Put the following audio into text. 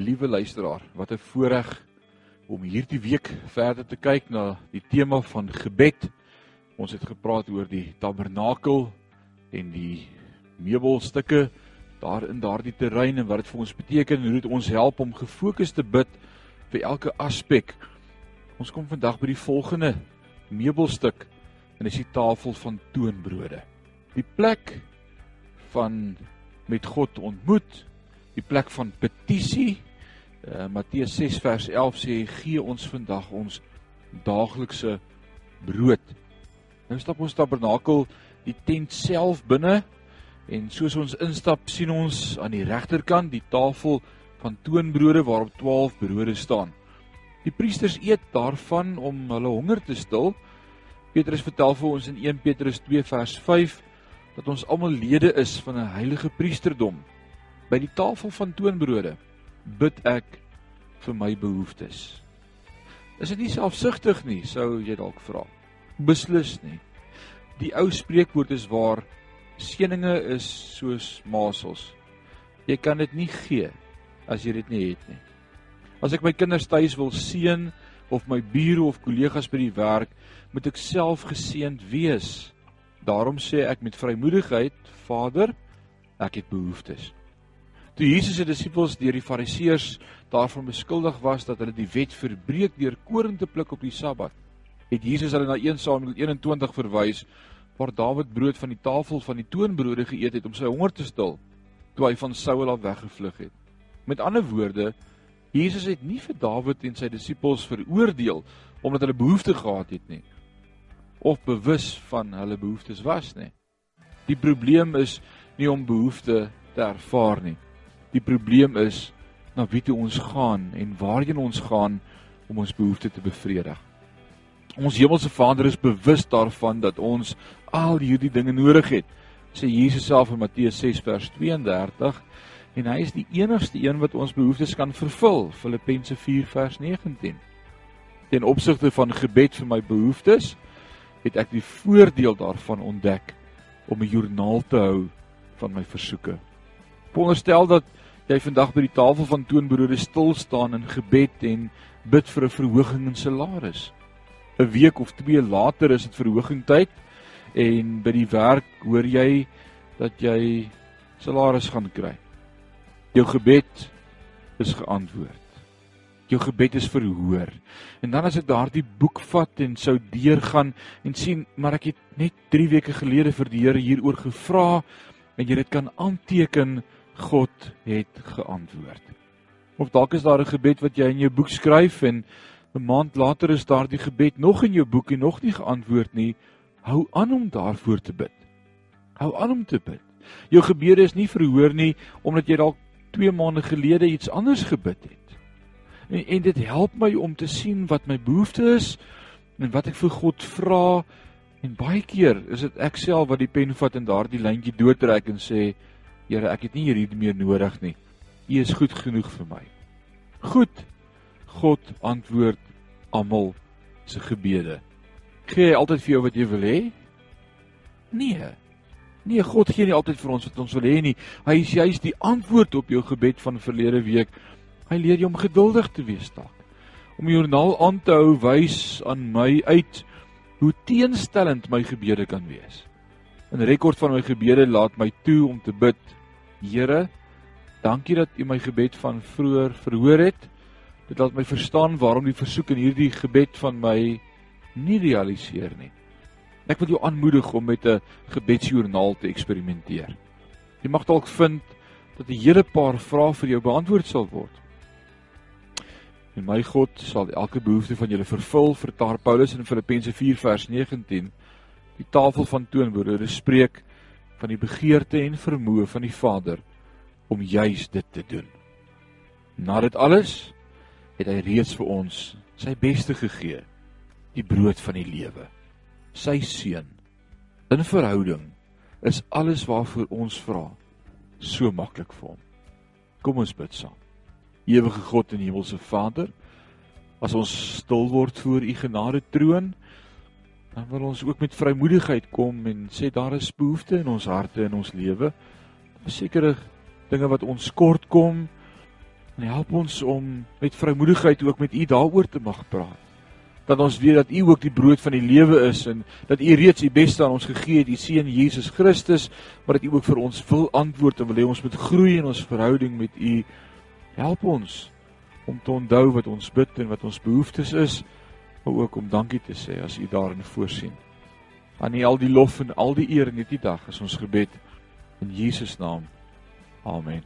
Liewe luisteraar, wat 'n voorreg om hierdie week verder te kyk na die tema van gebed. Ons het gepraat oor die tabernakel en die meubelstukke daar in daardie terrein en wat dit vir ons beteken en hoe dit ons help om gefokus te bid vir elke aspek. Ons kom vandag by die volgende meubelstuk en dis die tafel van toonbrode. Die plek van met God ontmoet, die plek van petisie. Uh, Matteus 6 vers 11 sê gee ons vandag ons daaglikse brood. Nou stap ons tabernakel die tent self binne en soos ons instap sien ons aan die regterkant die tafel van toonbrode waarop 12 brode staan. Die priesters eet daarvan om hulle honger te stil. Petrus vertel vir ons in 1 Petrus 2 vers 5 dat ons almal lede is van 'n heilige priesterdom. By die tafel van toonbrode bid ek vir my behoeftes. Is dit nie selfsugtig nie, sou jy dalk vra. Beslis nie. Die ou spreekwoord is waar seëninge is soos masels. Jy kan dit nie gee as jy dit nie het nie. As ek my kinders tuis wil seën of my bure of kollegas by die werk, moet ek self geseënd wees. Daarom sê ek met vrymoedigheid, Vader, ek het behoeftes. Toe Jesus se disippels deur die Fariseërs daarvan beskuldig was dat hulle die wet verbreek deur koring te pluk op die Sabbat, het Jesus hulle na 1 Samuel 21 verwys waar Dawid brood van die tafel van die toonbrode geëet het om sy honger te stil toe hy van Saul af weggevlug het. Met ander woorde, Jesus het nie vir Dawid en sy disippels veroordeel omdat hulle behoefte gehad het nie of bewus van hulle behoeftes was nie. Die probleem is nie om behoefte te ervaar nie. Die probleem is na wie toe ons gaan en waarheen ons gaan om ons behoeftes te bevredig. Ons hemelse Vader is bewus daarvan dat ons al hierdie dinge nodig het. Sê Jesus self in Matteus 6 vers 32 en hy is die enigste een wat ons behoeftes kan vervul. Filippense 4 vers 19. Ten opsigte van gebed vir my behoeftes het ek die voordeel daarvan ontdek om 'n joernaal te hou van my versoeke. Veronderstel dat jy vandag by die tafel van toonbrode stil staan in gebed en bid vir 'n verhoging in salaris. 'n Week of 2 later is dit verhoging tyd en by die werk hoor jy dat jy salaris gaan kry. Jou gebed is geantwoord jou gebed is verhoor. En dan as ek daardie boek vat en sou deurgaan en sien, maar ek het net 3 weke gelede vir die Here hieroor gevra en jy dit kan aanteken, God het geantwoord. Of dalk is daar 'n gebed wat jy in jou boek skryf en 'n maand later is daardie gebed nog in jou boek en nog nie geantwoord nie. Hou aan om daarvoor te bid. Hou aan om te bid. Jou gebede is nie verhoor nie omdat jy dalk 2 maande gelede iets anders gebid het en, en dit help my om te sien wat my behoefte is en wat ek vir God vra en baie keer is dit ek self wat die pen vat en daardie lyntjie doodtrek en sê Here ek het nie hierdie meer nodig nie. U is goed genoeg vir my. Goed. God antwoord almal se gebede. Gee hy altyd vir jou wat jy wil hê? Nee. Nee God gee nie altyd vir ons wat ons wil hê nie. Hy is juist die antwoord op jou gebed van verlede week. Hy leer jou om geduldig te wees dalk. Om die joernaal aan te hou wys aan my uit hoe teenstellend my gebede kan wees. 'n Rekord van my gebede laat my toe om te bid. Here, dankie dat U my gebed van vroeër verhoor het. Dit laat my verstaan waarom die versoek in hierdie gebed van my nie realiseer nie. Ek wil jou aanmoedig om met 'n gebedsjoernaal te eksperimenteer. Jy mag dalk vind dat 'n hele paar vrae vir jou beantwoord sal word. En my God sal elke behoefte van julle vervul, vertaar Paulus in Filippense 4 vers 19. Die tafel van toonbrode spreek van die begeerte en vermoë van die Vader om juis dit te doen. Na dit alles het hy reeds vir ons sy beste gegee, die brood van die lewe, sy seun. In verhouding is alles waarvoor ons vra so maklik vir hom. Kom ons bid saam. Ewige God en Hemelse Vader, as ons stil word voor U genade troon, dan wil ons ook met vrymoedigheid kom en sê daar is behoeftes in ons harte en ons lewe. Sekere dinge wat ons kort kom, En help ons om met vrymoedigheid ook met U daaroor te mag praat. Dat ons weet dat U ook die brood van die lewe is en dat U reeds die beste aan ons gegee het, U seun Jesus Christus, maar dat U ook vir ons wil antwoord en wil hê ons moet groei in ons verhouding met U. Help ons om te onthou wat ons bid en wat ons behoeftes is, maar ook om dankie te sê as U daarin voorsien. Aan U al die lof en al die eer in hierdie dag is ons gebed in Jesus naam. Amen.